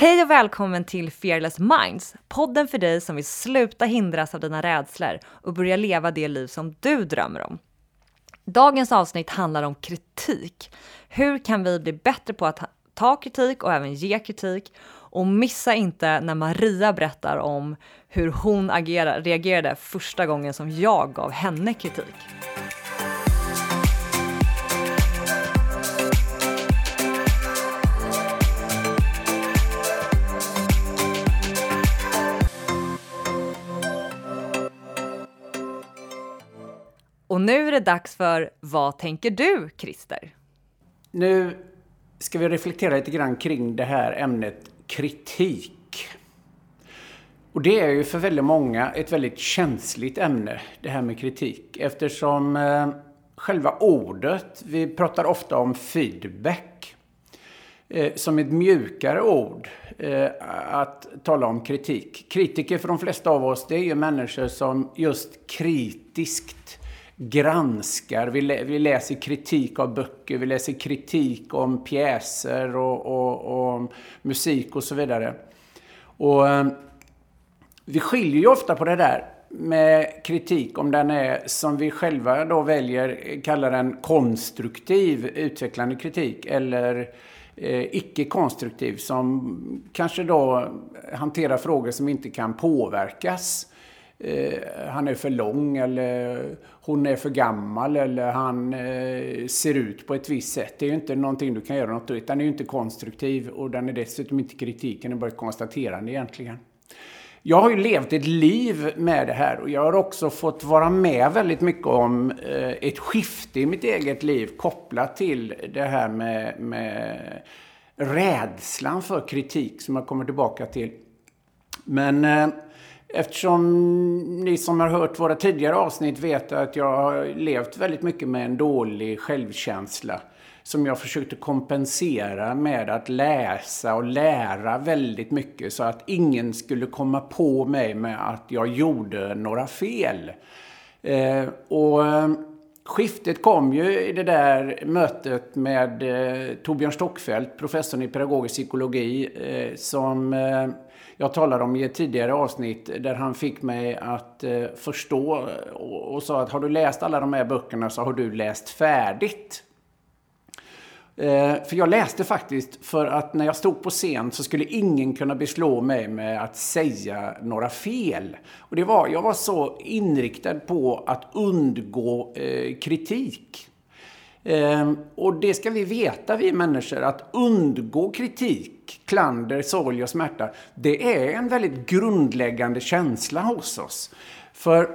Hej och välkommen till Fearless Minds, podden för dig som vill sluta hindras av dina rädslor och börja leva det liv som du drömmer om. Dagens avsnitt handlar om kritik. Hur kan vi bli bättre på att ta kritik och även ge kritik? Och missa inte när Maria berättar om hur hon agerade, reagerade första gången som jag gav henne kritik. Och nu är det dags för Vad tänker du, Christer? Nu ska vi reflektera lite grann kring det här ämnet kritik. Och det är ju för väldigt många ett väldigt känsligt ämne, det här med kritik. Eftersom eh, själva ordet, vi pratar ofta om feedback, eh, som ett mjukare ord eh, att tala om kritik. Kritiker för de flesta av oss, det är ju människor som just kritiskt granskar, vi, lä vi, läser kritik av böcker, vi läser kritik om pjäser och, och, och musik och så vidare. Och eh, vi skiljer ju ofta på det där med kritik om den är, som vi själva då väljer, eh, kallar den konstruktiv, utvecklande kritik eller eh, icke-konstruktiv som kanske då hanterar frågor som inte kan påverkas Eh, han är för lång eller hon är för gammal eller han eh, ser ut på ett visst sätt. Det är ju inte någonting du kan göra något åt. Den är ju inte konstruktiv och den är dessutom inte kritiken, den är bara ett konstaterande egentligen. Jag har ju levt ett liv med det här och jag har också fått vara med väldigt mycket om eh, ett skifte i mitt eget liv kopplat till det här med, med rädslan för kritik som jag kommer tillbaka till. Men eh, Eftersom ni som har hört våra tidigare avsnitt vet att jag har levt väldigt mycket med en dålig självkänsla som jag försökte kompensera med att läsa och lära väldigt mycket så att ingen skulle komma på mig med att jag gjorde några fel. Eh, och eh, skiftet kom ju i det där mötet med eh, Torbjörn Stockfeldt, professorn i pedagogisk psykologi, eh, som eh, jag talade om i ett tidigare avsnitt där han fick mig att eh, förstå och, och sa att har du läst alla de här böckerna så har du läst färdigt. Eh, för jag läste faktiskt för att när jag stod på scen så skulle ingen kunna beslå mig med att säga några fel. Och det var, jag var så inriktad på att undgå eh, kritik. Eh, och det ska vi veta, vi människor, att undgå kritik, klander, sorg och smärta, det är en väldigt grundläggande känsla hos oss. För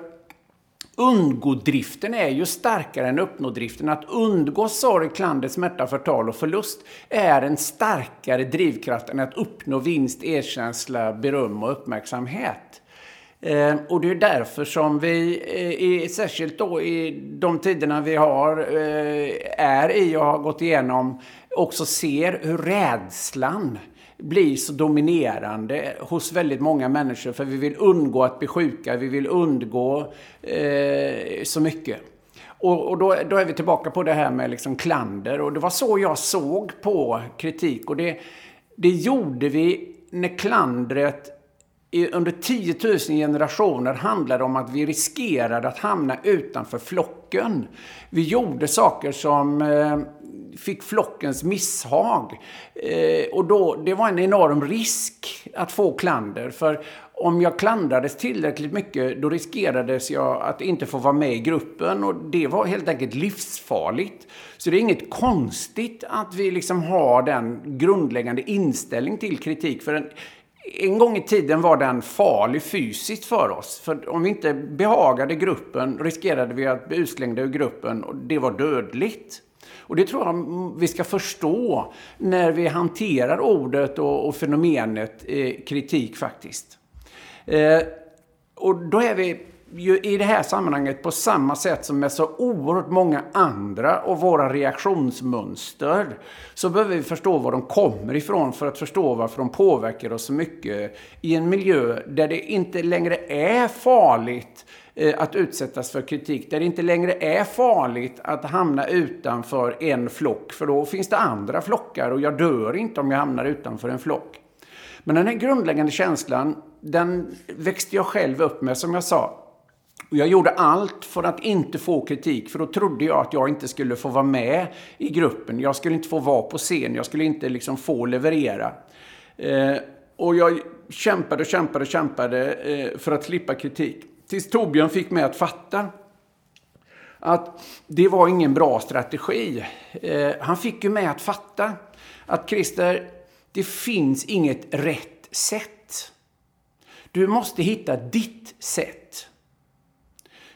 undgå-driften är ju starkare än uppnå-driften. Att undgå sorg, klander, smärta, förtal och förlust är en starkare drivkraft än att uppnå vinst, erkänsla, beröm och uppmärksamhet. Eh, och det är därför som vi, eh, särskilt då i de tiderna vi har, eh, är i och har gått igenom, också ser hur rädslan blir så dominerande hos väldigt många människor. För vi vill undgå att bli sjuka, vi vill undgå eh, så mycket. Och, och då, då, är vi tillbaka på det här med liksom klander. Och det var så jag såg på kritik. Och det, det gjorde vi när klandret under 10 000 generationer handlade om att vi riskerade att hamna utanför flocken. Vi gjorde saker som eh, fick flockens misshag. Eh, och då, det var en enorm risk att få klander. För om jag klandrades tillräckligt mycket då riskerades jag att inte få vara med i gruppen och det var helt enkelt livsfarligt. Så det är inget konstigt att vi liksom har den grundläggande inställning till kritik. För en, en gång i tiden var den farlig fysiskt för oss. För om vi inte behagade gruppen riskerade vi att bli utslängda ur gruppen och det var dödligt. Och det tror jag vi ska förstå när vi hanterar ordet och, och fenomenet eh, kritik faktiskt. Eh, och då är vi ju i det här sammanhanget på samma sätt som med så oerhört många andra och våra reaktionsmönster så behöver vi förstå var de kommer ifrån för att förstå varför de påverkar oss så mycket i en miljö där det inte längre är farligt eh, att utsättas för kritik, där det inte längre är farligt att hamna utanför en flock, för då finns det andra flockar och jag dör inte om jag hamnar utanför en flock. Men den här grundläggande känslan, den växte jag själv upp med som jag sa. Och jag gjorde allt för att inte få kritik, för då trodde jag att jag inte skulle få vara med i gruppen. Jag skulle inte få vara på scen, jag skulle inte liksom få leverera. Eh, och jag kämpade och kämpade och kämpade eh, för att slippa kritik. Tills Torbjörn fick mig att fatta att det var ingen bra strategi. Eh, han fick ju mig att fatta att Christer, det finns inget rätt sätt. Du måste hitta ditt sätt.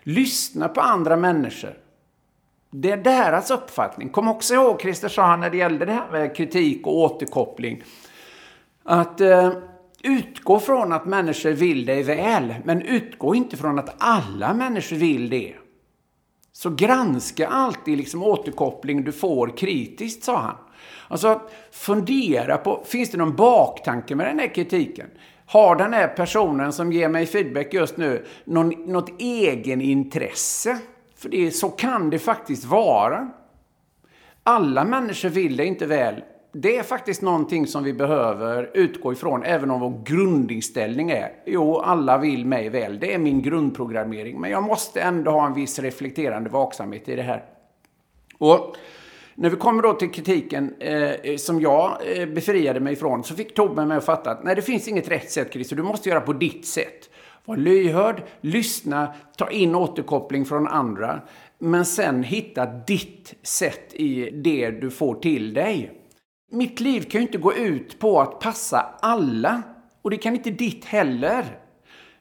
Lyssna på andra människor. Det är deras uppfattning. Kom också ihåg, Christer sa han när det gällde det här med kritik och återkoppling, att eh, utgå från att människor vill dig väl, men utgå inte från att alla människor vill det. Så granska alltid liksom återkoppling du får kritiskt, sa han. Alltså, fundera på, finns det någon baktanke med den här kritiken? Har den här personen som ger mig feedback just nu någon, något egenintresse? För det, så kan det faktiskt vara. Alla människor vill det inte väl. Det är faktiskt någonting som vi behöver utgå ifrån, även om vår grundinställning är jo, alla vill mig väl. Det är min grundprogrammering. Men jag måste ändå ha en viss reflekterande vaksamhet i det här. Och när vi kommer då till kritiken eh, eh som jag eh, befriade mig ifrån så fick Tobbe mig att fatta att nej, det finns inget rätt sätt Christer, du måste göra på ditt sätt. Var lyhörd, lyssna, ta in återkoppling från andra. Men sen hitta ditt sätt i det du får till dig. Mitt liv kan ju inte gå ut på att passa alla. Och det kan inte ditt heller.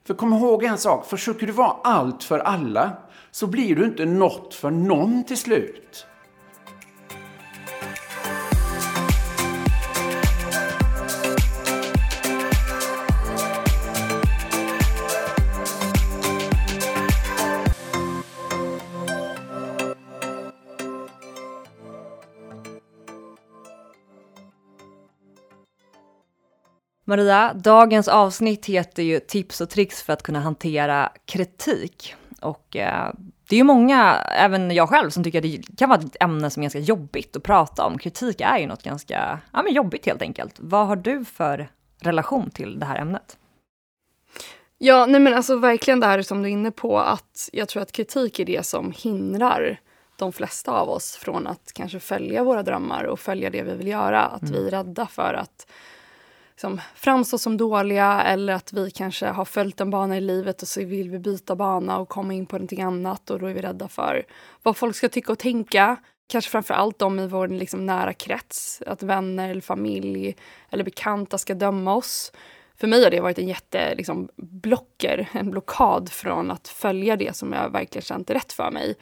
För kom ihåg en sak, försöker du vara allt för alla så blir du inte något för någon till slut. Maria, dagens avsnitt heter ju Tips och tricks för att kunna hantera kritik. Och eh, det är ju många, även jag själv, som tycker att det kan vara ett ämne som är ganska jobbigt att prata om. Kritik är ju något ganska ja, men jobbigt helt enkelt. Vad har du för relation till det här ämnet? Ja, nej men alltså verkligen det här som du är inne på, att jag tror att kritik är det som hindrar de flesta av oss från att kanske följa våra drömmar och följa det vi vill göra. Att mm. vi är rädda för att liksom, framstå som dåliga eller att vi kanske har följt en bana i livet och så vill vi byta bana och komma in på någonting annat och då är vi rädda för vad folk ska tycka och tänka. Kanske framför allt de i vår liksom, nära krets, att vänner eller familj eller bekanta ska döma oss. För mig har det varit en jätte liksom, blocker, en blockad från att följa det som jag verkligen känt är rätt för mig.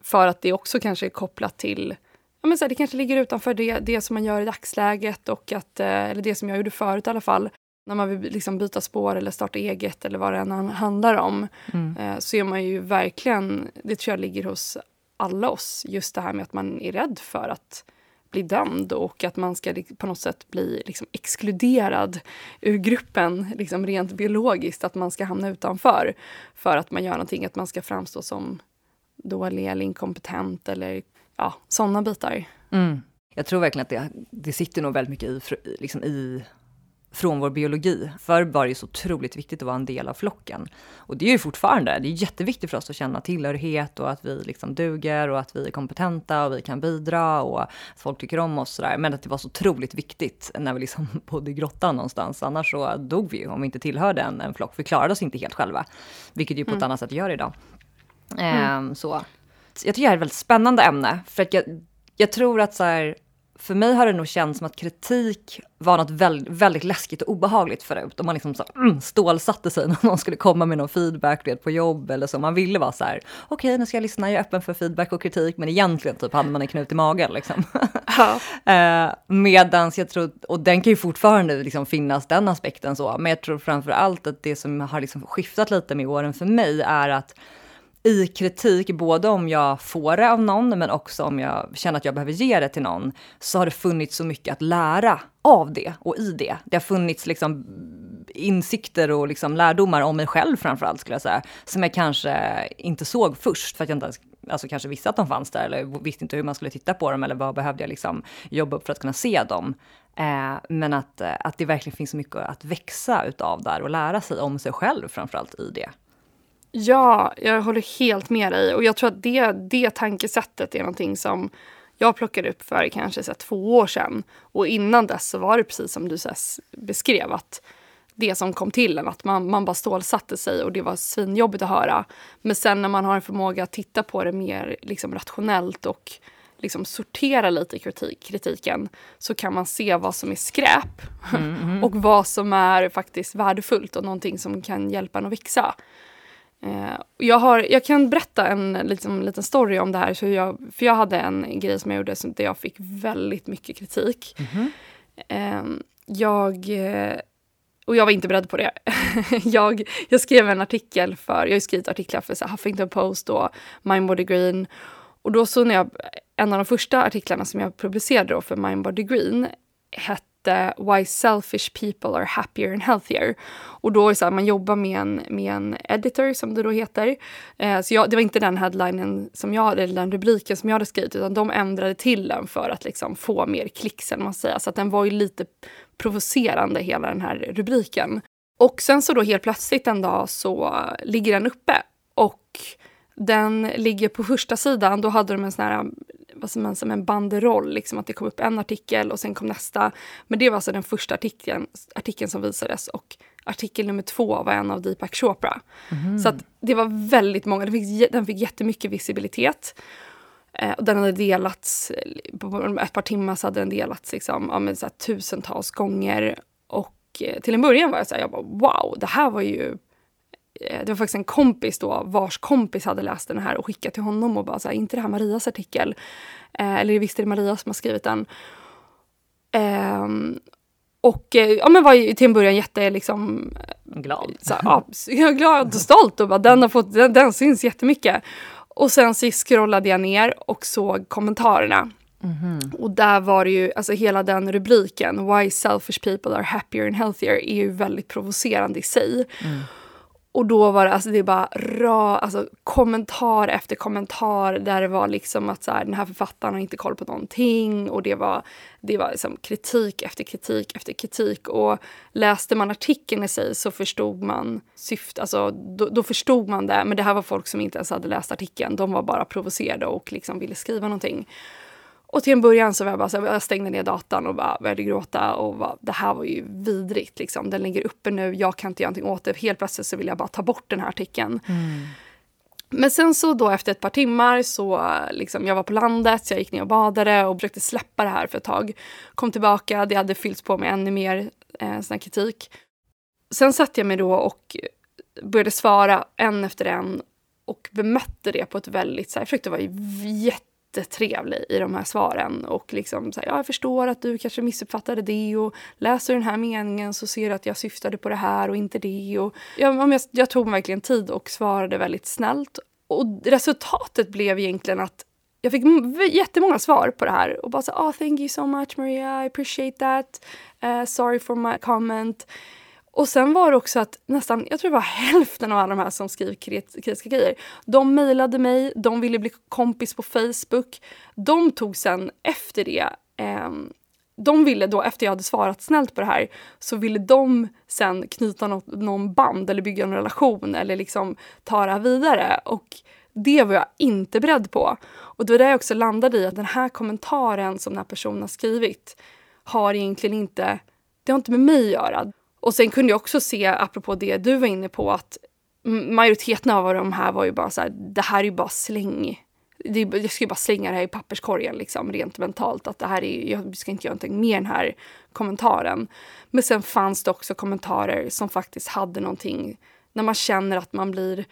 För att det också kanske är kopplat till ja, men så här, det kanske ligger utanför det, det som man gör i dagsläget, och att, eh, eller det som jag gjorde förut i alla fall. När man vill liksom byta spår eller starta eget eller vad det än handlar om. Mm. Eh, så är man ju verkligen, det tror jag ligger hos alla oss, just det här med att man är rädd för att bli dömd och att man ska på något sätt bli liksom exkluderad ur gruppen, liksom rent biologiskt, att man ska hamna utanför för att man gör någonting, att man ska framstå som dålig eller inkompetent eller ja, sådana bitar. Mm. Jag tror verkligen att det, det sitter nog väldigt mycket i, liksom i från vår biologi. Förr var det ju så otroligt viktigt att vara en del av flocken. Och det är ju fortfarande, det är jätteviktigt för oss att känna tillhörighet och att vi liksom duger och att vi är kompetenta och vi kan bidra och att folk tycker om oss sådär. Men att det var så otroligt viktigt när vi liksom bodde i grottan någonstans. Annars så dog vi ju om vi inte tillhörde en, en flock. Vi klarade oss inte helt själva. Vilket ju på mm. ett annat sätt gör idag. Mm. Ehm, så jag tycker det här är ett väldigt spännande ämne. För att jag, jag tror att så här, för mig har det nog känts som att kritik var något väldigt, väldigt läskigt och obehagligt förut. Om man liksom så, mm, stålsatte sig när någon skulle komma med någon feedback vet, på jobb eller så. Man ville vara så här, okej okay, nu ska jag lyssna, jag är öppen för feedback och kritik, men egentligen typ hade man en knut i magen liksom. Ja. eh, medans jag tror, och den kan ju fortfarande liksom finnas den aspekten så, men jag tror framför allt att det som har liksom skiftat lite med åren för mig är att i kritik, både om jag får det av någon, men också om jag känner att jag behöver ge det till någon, så har det funnits så mycket att lära av det och i det. Det har funnits liksom insikter och liksom lärdomar om mig själv framför allt, skulle jag säga, som jag kanske inte såg först, för att jag inte ens alltså kanske visste att de fanns där, eller visste inte hur man skulle titta på dem, eller vad behövde jag liksom jobba upp för att kunna se dem. Eh, men att, eh, att det verkligen finns mycket att växa utav där och lära sig om sig själv framförallt i det. Ja, jag håller helt med dig. Och jag tror att det, det tankesättet är någonting som jag plockade upp för kanske så två år sedan. Och innan dess så var det precis som du så beskrev, att det som kom till en, att man, man bara stålsatte sig och det var svinjobbigt att höra. Men sen när man har en förmåga att titta på det mer liksom rationellt och liksom sortera lite kritik, kritiken så kan man se vad som är skräp mm, mm. och vad som är faktiskt värdefullt och någonting som kan hjälpa en att växa. Eh, jag, har, jag kan berätta en liksom, liten story om det här. Så jag, för jag hade en grej som jag gjorde där jag fick väldigt mycket kritik. Mm -hmm. jag, och jag var inte beredd på det. jag, jag skrev en artikel för, jag har skrivit artiklar för så Huffington Post och Mindbody Green. Och då så när jag, en av de första artiklarna som jag publicerade då för Mindbody Green hette hette Why Selfish People Are Happier and Healthier. Och då är så här, man jobbar med en, med en editor som det då heter. Eh, så jag, det var inte den headlinen som jag hade, eller den rubriken som jag hade skrivit, utan de ändrade till den för att liksom få mer klicks, man säger. Så att den var ju lite provocerande, hela den här rubriken. Och sen så då helt plötsligt en dag så ligger den uppe. Och den ligger på första sidan, då hade de en sån här vad som, som en banderoll, liksom att det kom upp en artikel och sen kom nästa. Men det var alltså den första artikeln, artikeln som visades och artikel nummer två var en av Deepak Chopra. Mm. Så det var väldigt många, den fick, den fick jättemycket visibilitet. Eh, och den hade delats, på ett par timmar så hade den delats liksom, ja, men så tusentals gånger. Och eh, till en början var jag så här, jag bara, wow, det här var ju Eh, det var faktiskt en kompis då vars kompis hade läst den här och skickat till honom och bara så här, inte det här Marias artikel? Eh, eller visst är det Maria som har skrivit den? Eh, och eh, ja, men var till en början jätte liksom, glad. Så ja, glad och stolt och bara den, har fått, den, den syns jättemycket. Och sen så scrollade jag ner och såg kommentarerna. Mm -hmm. Och där var det ju, alltså hela den rubriken, Why selfish people are happier and healthier, är ju väldigt provocerande i sig. Mm. Och då var det, alltså det bara ra, alltså kommentar efter kommentar där det var liksom att så här, den här författaren har inte koll på någonting och det var, det var liksom kritik efter kritik efter kritik. Och läste man artikeln i sig så förstod man syftet, alltså då, då, förstod man det. Men det här var folk som inte ens hade läst artikeln, de var bara provocerade och liksom ville skriva någonting. Och till en början så var jag bara så jag stängde ner datan och bara började gråta och bara, det här var ju vidrigt liksom. Den ligger uppe nu, jag kan inte göra någonting åt det. Helt plötsligt så vill jag bara ta bort den här artikeln. Mm. Men sen så då efter ett par timmar så liksom, jag var på landet, så jag gick ner och badade och försökte släppa det här för ett tag. Kom tillbaka, det hade fyllts på med ännu mer eh, sån här kritik. Sen satte jag mig då och började svara en efter en och bemötte det på ett väldigt, så här, jag försökte vara jätte jättetrevlig i de här svaren. Och liksom så här, ja, jag förstår att du kanske missuppfattade det och läser den här meningen så ser du att jag syftade på det här och inte det. Och, jag, jag, jag tog mig verkligen tid och svarade väldigt snällt. Och resultatet blev egentligen att jag fick jättemånga svar på det här och bara så oh, thank you so much Maria, I appreciate that, uh, sorry for my comment. Och sen var det också att nästan, jag tror det var hälften av alla de här som skriver kritiska grejer, de mejlade mig, de ville bli kompis på Facebook. De tog sen efter det, eh, de ville då, efter jag hade svarat snällt på det här, så ville de sen knyta något, någon band eller bygga en relation eller liksom ta det här vidare. Och det var jag inte beredd på. Och det var där jag också landade i att den här kommentaren som den här personen har skrivit har egentligen inte, det har inte med mig att göra. Och sen kunde jag också se, apropå det du var inne på, att majoriteten av de här var ju bara så här, det här är ju bara släng. Det, jag ska ju bara slänga det här i papperskorgen liksom, rent mentalt. Att det här är, jag ska inte göra någonting med den här kommentaren. Men sen fanns det också kommentarer som faktiskt hade någonting, när man känner att man blir,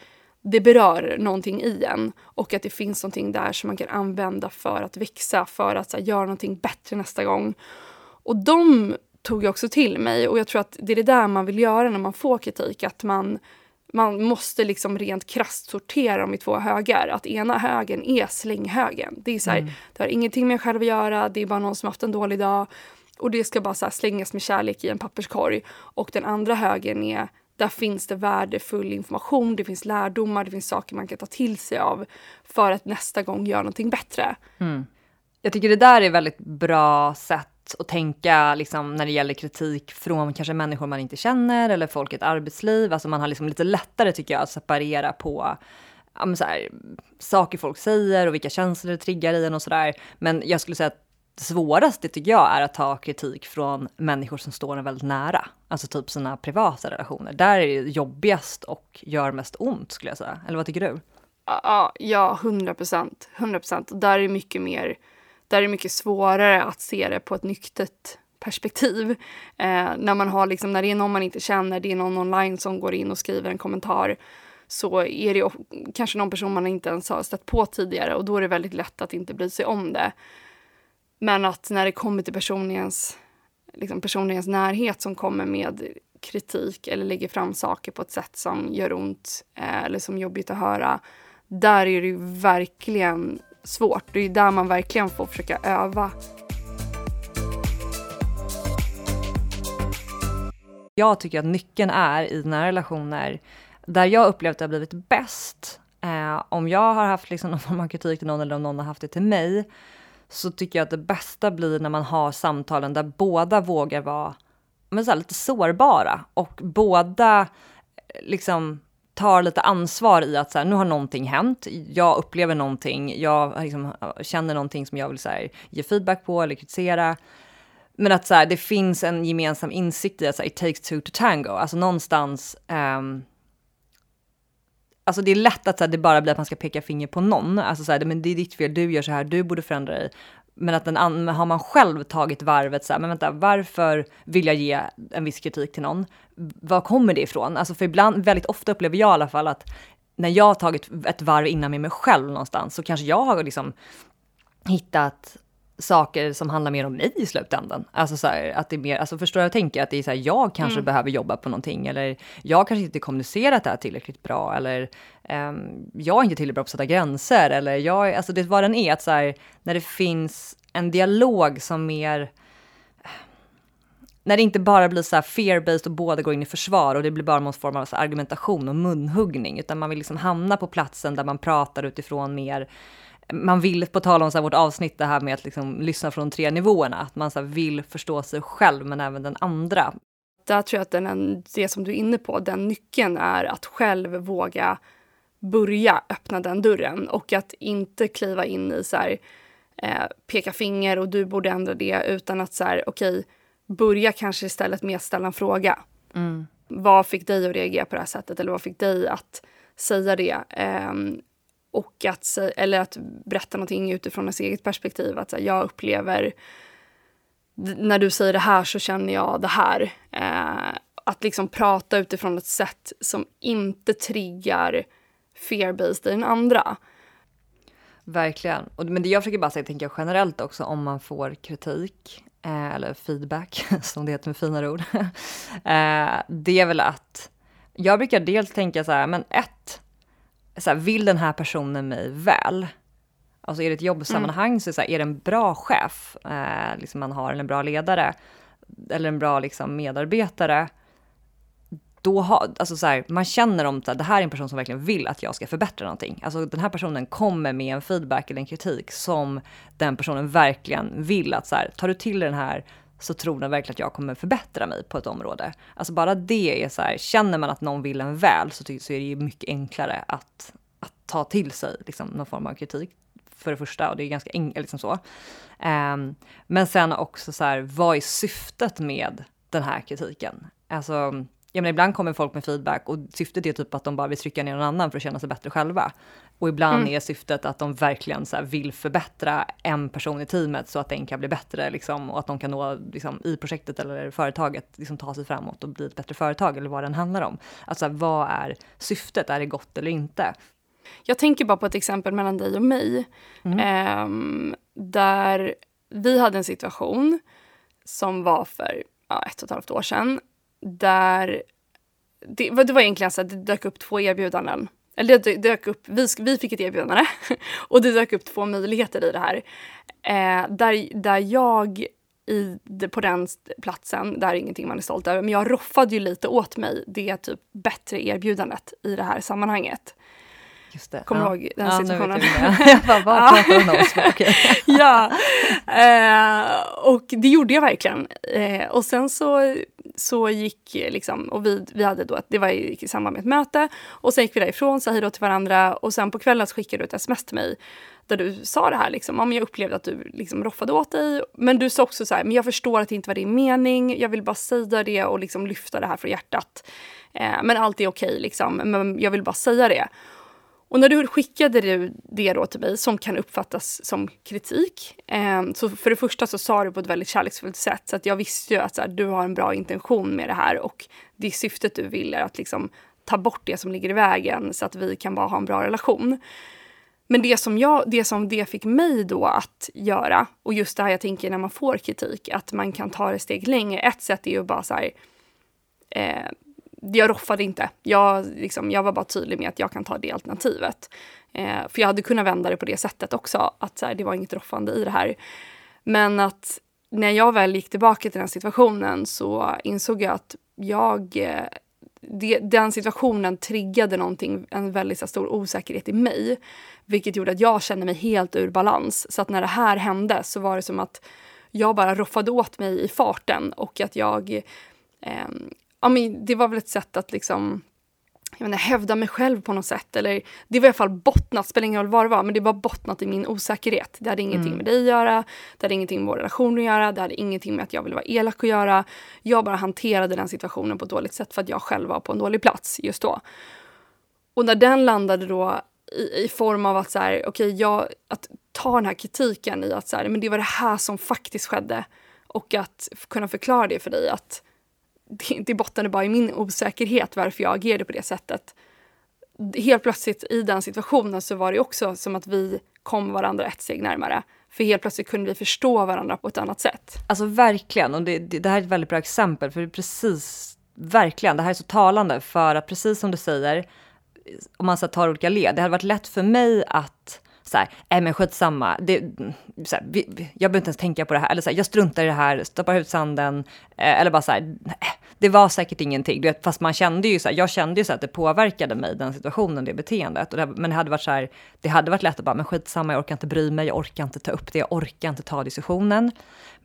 det berör någonting i en och att det finns någonting där som man kan använda för att växa, för att här, göra någonting bättre nästa gång. Och de tog jag också till mig och jag tror att det är det där man vill göra när man får kritik, att man man måste liksom rent krasst sortera dem i två högar. Att ena högen är slänghögen. Det är så här, mm. det har ingenting med en själv att göra, det är bara någon som haft en dålig dag. Och det ska bara så slängas med kärlek i en papperskorg. Och den andra högen är, där finns det värdefull information, det finns lärdomar, det finns saker man kan ta till sig av för att nästa gång göra någonting bättre. Mm. Jag tycker det där är väldigt bra sätt lätt att tänka liksom, när det gäller kritik från kanske människor man inte känner eller folk i ett arbetsliv. Alltså man har liksom lite lättare tycker jag att separera på ja, så här, saker folk säger och vilka känslor det triggar i en och sådär. Men jag skulle säga att det svåraste tycker jag är att ta kritik från människor som står en väldigt nära. Alltså typ sina privata relationer. Där är det jobbigast och gör mest ont skulle jag säga. Eller vad tycker du? Ja, ja 100 procent. 100 procent. Där är det mycket mer, där är mycket svårare att se det på ett nyktert perspektiv. Eh, när man har liksom, när det är någon man inte känner, det är någon online som går in och skriver en kommentar så är det kanske någon person man inte ens har stött på tidigare och då är det väldigt lätt att inte bry sig om det. Men att när det kommer till personens, liksom personens närhet som kommer med kritik eller lägger fram saker på ett sätt som gör ont eh, eller som är jobbigt att höra. Där är det ju verkligen svårt. Det är där man verkligen får försöka öva. Jag tycker att nyckeln är i nära relationer där jag upplevt att det har blivit bäst. Eh, om jag har haft liksom någon form av kritik till någon eller om någon har haft det till mig så tycker jag att det bästa blir när man har samtalen där båda vågar vara men så lite sårbara och båda eh, liksom tar lite ansvar i att så här, nu har någonting hänt, jag upplever någonting, jag liksom, känner någonting som jag vill så här, ge feedback på eller kritisera. Men att så här, det finns en gemensam insikt i att så här, it takes two to tango, alltså någonstans um, Alltså det är lätt att så här, det bara blir att man ska peka finger på någon. Alltså så här, men det är ditt fel, du gör så här, du borde förändra dig. Men att den har man själv tagit varvet så här, men vänta, varför vill jag ge en viss kritik till någon? Var kommer det ifrån? Alltså för ibland, väldigt ofta upplever jag i alla fall att när jag har tagit ett varv innan med mig själv någonstans så kanske jag har liksom hittat saker som handlar mer om mig i slutändan. Alltså så här, att det är mer, alltså förstår jag tänker att det är så här, jag kanske mm. behöver jobba på någonting eller jag kanske inte kommunicerat det här tillräckligt bra eller um, jag är inte tillräckligt bra på att sätta gränser eller jag, alltså det vad den är, att så här, när det finns en dialog som mer när det inte bara blir så här fear-based och båda går in i försvar och det blir bara någon form av argumentation och munhuggning, utan man vill liksom hamna på platsen där man pratar utifrån mer man vill, på tal om så här, vårt avsnitt, det här med att liksom lyssna från de tre nivåerna, att man så här, vill förstå sig själv men även den andra. Där tror jag att den, det som du är inne på, den nyckeln är att själv våga börja öppna den dörren och att inte kliva in i så här, eh, peka finger och du borde ändra det utan att så här, okej, börja kanske istället med att ställa en fråga. Mm. Vad fick dig att reagera på det här sättet eller vad fick dig att säga det? Um, och att, eller att berätta någonting utifrån ens eget perspektiv. Att här, jag upplever, när du säger det här så känner jag det här. Eh, att liksom prata utifrån ett sätt som inte triggar fear-based i den andra. Verkligen. Och, men det jag försöker bara säga, tänker jag generellt också, om man får kritik eh, eller feedback, som det heter med finare ord. eh, det är väl att jag brukar dels tänka så här, men ett, så här, vill den här personen mig väl? Alltså är det ett jobbsammanhang mm. så är det, så här, är det en bra chef eh, liksom man har, eller en bra ledare, eller en bra liksom, medarbetare, då har, alltså så här, man känner om att det här är en person som verkligen vill att jag ska förbättra någonting. Alltså den här personen kommer med en feedback eller en kritik som den personen verkligen vill att så här, tar du till den här så tror den verkligen att jag kommer förbättra mig på ett område. Alltså bara det är så här, känner man att någon vill en väl så, så är det ju mycket enklare att, att ta till sig liksom, någon form av kritik för det första och det är ganska enkelt liksom så. Um, men sen också så här, vad är syftet med den här kritiken? Alltså, jag menar, ibland kommer folk med feedback och syftet är typ att de bara vill trycka ner någon annan för att känna sig bättre själva. Och ibland mm. är syftet att de verkligen så vill förbättra en person i teamet så att den kan bli bättre liksom, och att de kan nå liksom, i projektet eller företaget liksom, ta sig framåt och bli ett bättre företag eller vad den handlar om. Alltså vad är syftet? Är det gott eller inte? Jag tänker bara på ett exempel mellan dig och mig. Mm. Eh, där vi hade en situation som var för ja, ett och ett halvt år sedan där det, det var egentligen så att det dök upp två erbjudanden. Eller det dök upp, vi, vi fick ett erbjudande och det dök upp två möjligheter i det här. Eh, där, där jag i, på den platsen, där är ingenting man är stolt över, men jag roffade ju lite åt mig det typ bättre erbjudandet i det här sammanhanget. Just det. Kommer ja. du ihåg den ja, situationen? Jag bara, vad pratar hon om? Okay. ja, eh, och det gjorde jag verkligen. Eh, och sen så, så gick liksom, och vi, vi hade då, det var i samband med ett möte, och sen gick vi därifrån, sa hej då till varandra och sen på kvällen så skickade du ett sms till mig där du sa det här, liksom, om jag upplevde att du liksom roffade åt dig. Men du sa också så här, men jag förstår att det inte var din mening, jag vill bara säga det och liksom lyfta det här från hjärtat. Eh, men allt är okej, liksom, men jag vill bara säga det. Och när du skickade det, det då till mig, som kan uppfattas som kritik, eh, så för det första så sa du på ett väldigt kärleksfullt sätt, så att jag visste ju att så här, du har en bra intention med det här och det syftet du vill är att liksom ta bort det som ligger i vägen så att vi kan bara ha en bra relation. Men det som, jag, det som det fick mig då att göra, och just det här jag tänker när man får kritik, att man kan ta det steg längre. Ett sätt är ju bara så här, eh, jag roffade inte. Jag, liksom, jag var bara tydlig med att jag kan ta det alternativet. Eh, för jag hade kunnat vända det på det sättet också, att så här, det var inget roffande i det här. Men att när jag väl gick tillbaka till den situationen så insåg jag att jag eh, det, den situationen triggade någonting, en väldigt så stor osäkerhet i mig. Vilket gjorde att jag kände mig helt ur balans. Så att när det här hände så var det som att jag bara roffade åt mig i farten och att jag... Eh, ja, men det var väl ett sätt att liksom jag menar, hävda mig själv på något sätt. Eller, det var i alla fall bottnat, spelar ingen roll vad det var, men det var bottnat i min osäkerhet. Det hade ingenting mm. med dig att göra, det hade ingenting med vår relation att göra, det hade ingenting med att jag ville vara elak att göra. Jag bara hanterade den situationen på ett dåligt sätt för att jag själv var på en dålig plats just då. Och när den landade då i, i form av att så här, okay, jag, att ta den här kritiken i att så här, men det var det här som faktiskt skedde och att kunna förklara det för dig att det, det bottnade bara i min osäkerhet varför jag agerade på det sättet. Helt plötsligt i den situationen så var det också som att vi kom varandra ett steg närmare. För helt plötsligt kunde vi förstå varandra på ett annat sätt. Alltså verkligen, och det, det, det här är ett väldigt bra exempel, för det är precis, verkligen, det här är så talande för att precis som du säger, om man så tar olika led, det hade varit lätt för mig att så här, nej men skitsamma, det, så här, vi, jag behöver inte ens tänka på det här, eller så här, jag struntar i det här, stoppar ut sanden, eh, eller bara så här, nej, det var säkert ingenting, du vet, fast man kände ju så här, jag kände ju så att det påverkade mig, den situationen, det beteendet, och det, men det hade varit så här, det hade varit lätt att bara, men skitsamma, jag orkar inte bry mig, jag orkar inte ta upp det, jag orkar inte ta diskussionen.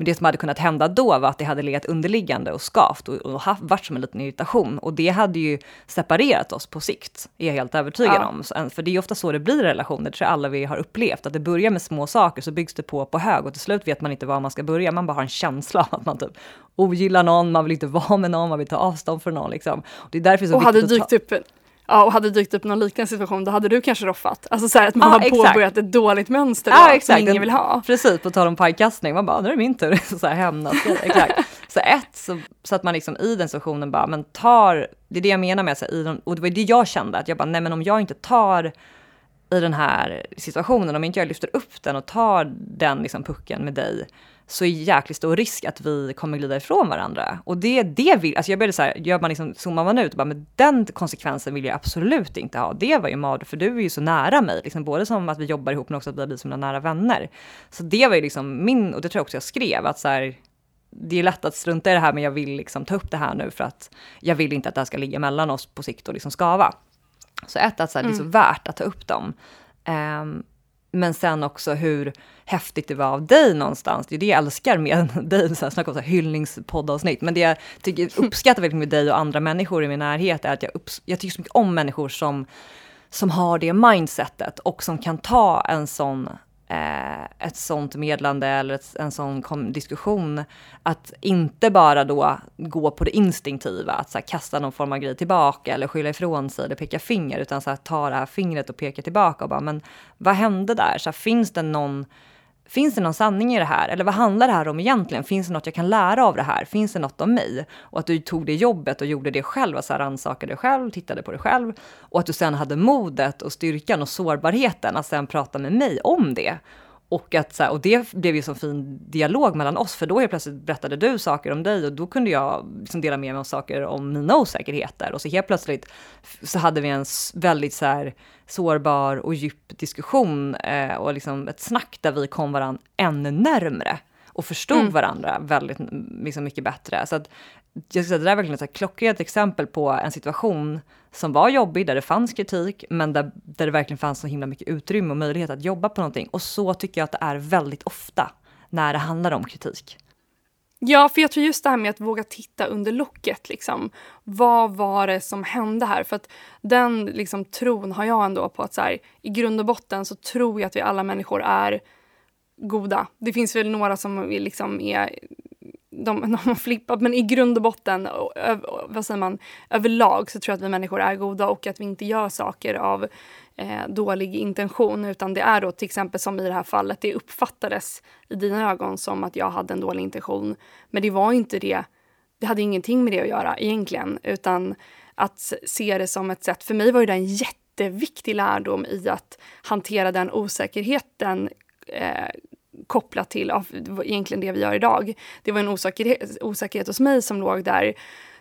Men det som hade kunnat hända då var att det hade legat underliggande och skavt och, och haft, varit som en liten irritation. Och det hade ju separerat oss på sikt, är jag helt övertygad ja. om. Så, för det är ofta så det blir i relationer, det tror jag alla vi har upplevt. Att det börjar med små saker, så byggs det på på hög och till slut vet man inte var man ska börja. Man bara har en känsla av att man typ ogillar någon, man vill inte vara med någon, man vill ta avstånd från någon. Liksom. Och, det är därför så och hade dykt upp Ja, och hade dykt upp någon liknande situation, då hade du kanske roffat. Alltså så här, att man ja, har exakt. påbörjat ett dåligt mönster då, ja, exakt. som ingen vill ha. Precis, på tal om pajkastning, man bara, nu är det min tur. så här hämnas. exakt. Så ett, så, så, att man liksom i den situationen bara, men tar, det är det jag menar med, så här, i den, och det var det jag kände, att jag bara, nej men om jag inte tar i den här situationen, om inte jag lyfter upp den och tar den liksom pucken med dig, så är jäkligt stor risk att vi kommer glida ifrån varandra. Och det, det vill, alltså jag började så här, gör man liksom, zoomar man ut och bara, men den konsekvensen vill jag absolut inte ha. Det var ju mard, för du är ju så nära mig, liksom, både som att vi jobbar ihop men också att vi har blivit som nära vänner. Så det var ju liksom min, och det tror jag också jag skrev, att så här, det är lätt att strunta i det här, men jag vill liksom ta upp det här nu för att jag vill inte att det här ska ligga mellan oss på sikt och liksom skava. Så ett, att så här, mm. det är så mm. värt att ta upp dem. Um, men sen också hur häftigt det var av dig någonstans. Det är det jag älskar med dig, så här, snacka om så här hyllningspoddavsnitt. Men det jag tycker, uppskattar väldigt med dig och andra människor i min närhet är att jag, upps, jag tycker så mycket om människor som, som har det mindsetet och som kan ta en sån eh, ett sånt medlande eller ett, en sån diskussion. Att inte bara då gå på det instinktiva, att så här, kasta någon form av grej tillbaka eller skylla ifrån sig eller peka finger, utan så här, ta det här fingret och peka tillbaka och bara, men vad hände där? Så här, finns det någon Finns det någon sanning i det här? Eller vad handlar det här om egentligen? Finns det något jag kan lära av det här? Finns det något om mig? Och att du tog det jobbet och gjorde det själv, alltså rannsakade dig själv, tittade på dig själv. Och att du sen hade modet och styrkan och sårbarheten att sen prata med mig om det. Och, att, så här, och det blev ju så fin dialog mellan oss, för då helt plötsligt berättade du saker om dig och då kunde jag liksom dela med mig av saker om mina osäkerheter. Och så helt plötsligt så hade vi en väldigt så här, sårbar och djup diskussion eh, och liksom ett snack där vi kom varandra ännu närmre och förstod mm. varandra väldigt liksom mycket bättre. Så att jag säga, det där är verkligen ett klockrent exempel på en situation som var jobbig, där det fanns kritik, men där, där det verkligen fanns så himla mycket utrymme och möjlighet att jobba på någonting. Och så tycker jag att det är väldigt ofta när det handlar om kritik. Ja, för jag tror just det här med att våga titta under locket. Liksom. Vad var det som hände här? För att den liksom, tron har jag ändå på att så här, i grund och botten så tror jag att vi alla människor är goda. Det finns väl några som liksom är de, de har flippat, men i grund och botten, vad säger man, överlag så tror jag att vi människor är goda och att vi inte gör saker av eh, dålig intention, utan det är då till exempel som i det här fallet, det uppfattades i dina ögon som att jag hade en dålig intention, men det var inte det. Det hade ingenting med det att göra egentligen, utan att se det som ett sätt, för mig var det en jätteviktig lärdom i att hantera den osäkerheten eh, kopplat till egentligen det vi gör idag. Det var en osäkerhet, osäkerhet hos mig som låg där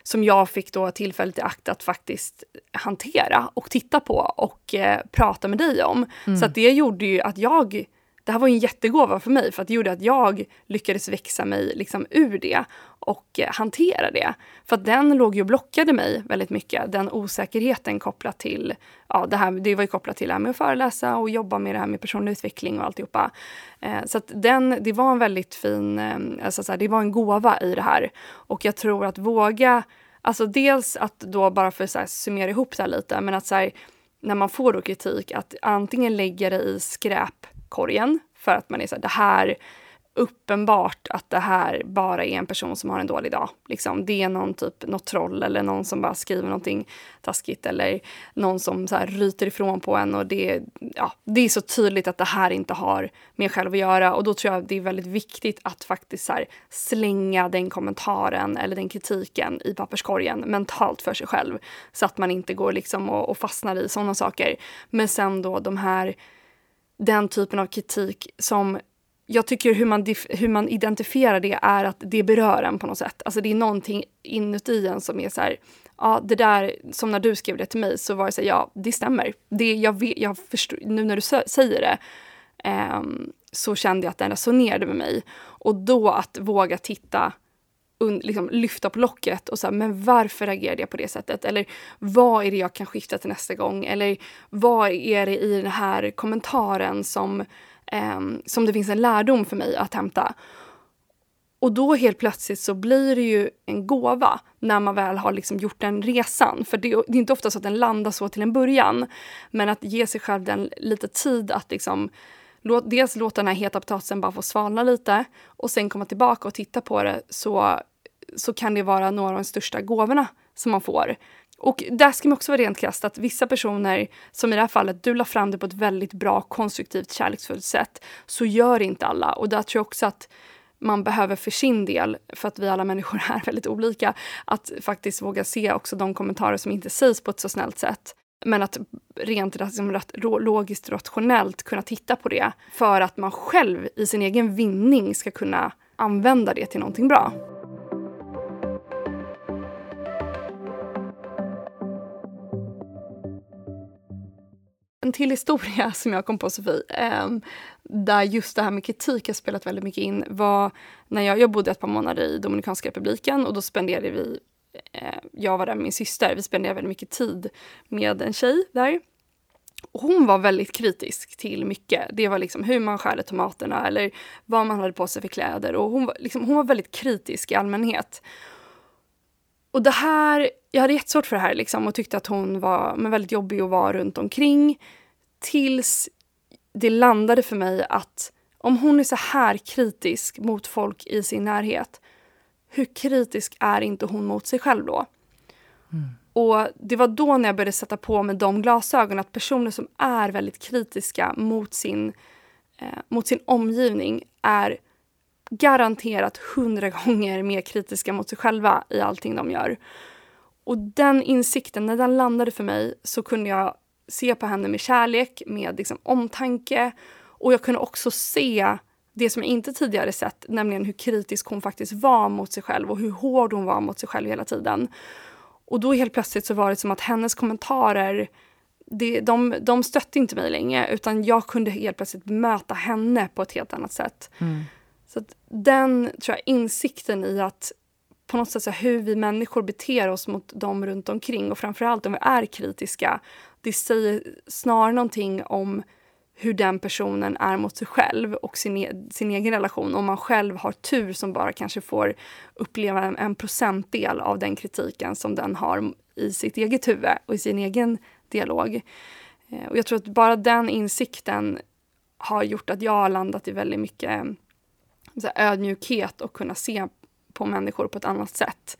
som jag fick då tillfället i akt att faktiskt hantera och titta på och eh, prata med dig om. Mm. Så det gjorde ju att jag det här var en jättegåva för mig för att det gjorde att jag lyckades växa mig liksom ur det och eh, hantera det. För att den låg ju och blockade mig väldigt mycket. Den osäkerheten kopplat till, ja det, här, det var ju kopplat till det här med att föreläsa och jobba med det här med personlig utveckling och alltihopa. Eh, så att den, det var en väldigt fin, eh, alltså så här, det var en gåva i det här. Och jag tror att våga, alltså dels att då bara för att summera ihop det här lite, men att så här, när man får då kritik, att antingen lägga det i skräp korgen för att man är så här, det här uppenbart att det här bara är en person som har en dålig dag. Liksom, det är någon typ, något troll eller någon som bara skriver någonting taskigt eller någon som så här ryter ifrån på en och det, ja, det är så tydligt att det här inte har med en själv att göra och då tror jag det är väldigt viktigt att faktiskt så här, slänga den kommentaren eller den kritiken i papperskorgen mentalt för sig själv så att man inte går liksom och, och fastnar i sådana saker. Men sen då de här den typen av kritik som jag tycker hur man, hur man identifierar det är att det berör en på något sätt. Alltså det är någonting inuti en som är så här, ja det där, som när du skrev det till mig så var det så här, ja det stämmer. Det, jag vet, jag förstår, nu när du säger det eh, så kände jag att den resonerade med mig. Och då att våga titta un, liksom, lyfta på locket och säga, men varför reagerade jag på det sättet? Eller vad är det jag kan skifta till nästa gång? Eller vad är det i den här kommentaren som, eh, som det finns en lärdom för mig att hämta? Och då helt plötsligt så blir det ju en gåva när man väl har liksom gjort den resan. För det, det är inte ofta så att den landar så till en början. Men att ge sig själv den lite tid att liksom låt, dels låta den här heta potatisen bara få svalna lite och sen komma tillbaka och titta på det så så kan det vara några av de största gåvorna som man får. Och där ska man också vara rent krasst att vissa personer, som i det här fallet, du la fram det på ett väldigt bra, konstruktivt, kärleksfullt sätt. Så gör inte alla. Och där tror jag också att man behöver för sin del, för att vi alla människor är väldigt olika, att faktiskt våga se också de kommentarer som inte sägs på ett så snällt sätt. Men att rent liksom, logiskt rationellt kunna titta på det för att man själv i sin egen vinning ska kunna använda det till någonting bra. En till historia som jag kom på Sofie, ehm, där just det här med kritik har spelat väldigt mycket in, var när jag, jag bodde ett par månader i Dominikanska republiken och då spenderade vi, eh, jag var där med min syster, vi spenderade väldigt mycket tid med en tjej där. Och hon var väldigt kritisk till mycket. Det var liksom hur man skärde tomaterna eller vad man hade på sig för kläder. Och hon, var, liksom, hon var väldigt kritisk i allmänhet. Och det här, jag hade jättesvårt för det här liksom, och tyckte att hon var men väldigt jobbig att vara runt omkring. Tills det landade för mig att om hon är så här kritisk mot folk i sin närhet, hur kritisk är inte hon mot sig själv då? Mm. Och det var då när jag började sätta på mig de glasögonen, att personer som är väldigt kritiska mot sin, eh, mot sin omgivning är garanterat hundra gånger mer kritiska mot sig själva i allting de gör. Och den insikten, när den landade för mig så kunde jag se på henne med kärlek, med liksom omtanke och jag kunde också se det som jag inte tidigare sett, nämligen hur kritisk hon faktiskt var mot sig själv och hur hård hon var mot sig själv hela tiden. Och då helt plötsligt så var det som att hennes kommentarer det, de, de stötte inte mig längre, utan jag kunde helt plötsligt möta henne på ett helt annat sätt. Mm. Så den tror jag, insikten i att på något sätt så hur vi människor beter oss mot dem runt omkring och framförallt om vi är kritiska. Det säger snarare någonting om hur den personen är mot sig själv och sin, e sin egen relation. Om man själv har tur som bara kanske får uppleva en, en procentdel av den kritiken som den har i sitt eget huvud och i sin egen dialog. Eh, och jag tror att bara den insikten har gjort att jag har landat i väldigt mycket så här, ödmjukhet och kunna se på människor på ett annat sätt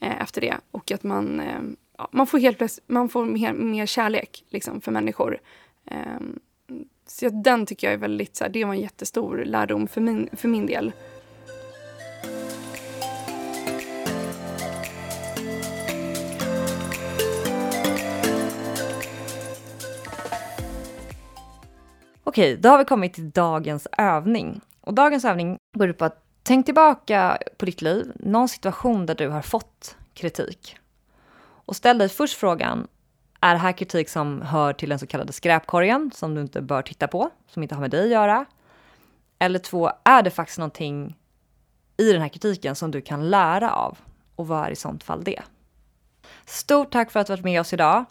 eh, efter det. Och att man, eh, ja, man får, helt, man får mer, mer kärlek liksom, för människor. Eh, så den tycker jag är väldigt, så här, det var en jättestor lärdom för min, för min del. Okej, då har vi kommit till dagens övning. Och dagens övning går ut på att tänk tillbaka på ditt liv, någon situation där du har fått kritik. Och ställ dig först frågan, är det här kritik som hör till den så kallade skräpkorgen som du inte bör titta på, som inte har med dig att göra? Eller två, är det faktiskt någonting i den här kritiken som du kan lära av? Och vad är i sånt fall det? Stort tack för att du varit med oss idag.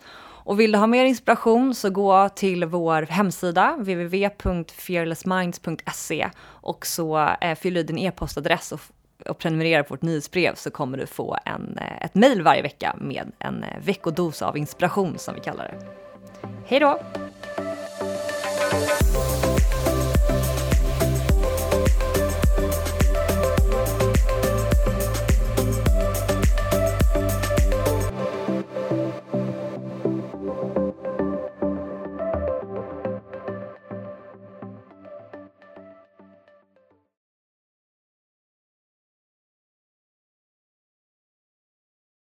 Och vill du ha mer inspiration så gå till vår hemsida www.fearlessminds.se och så eh, fyll i din e-postadress och, och prenumerera på vårt nyhetsbrev så kommer du få en, eh, ett mejl varje vecka med en eh, veckodos av inspiration som vi kallar det. Hej då!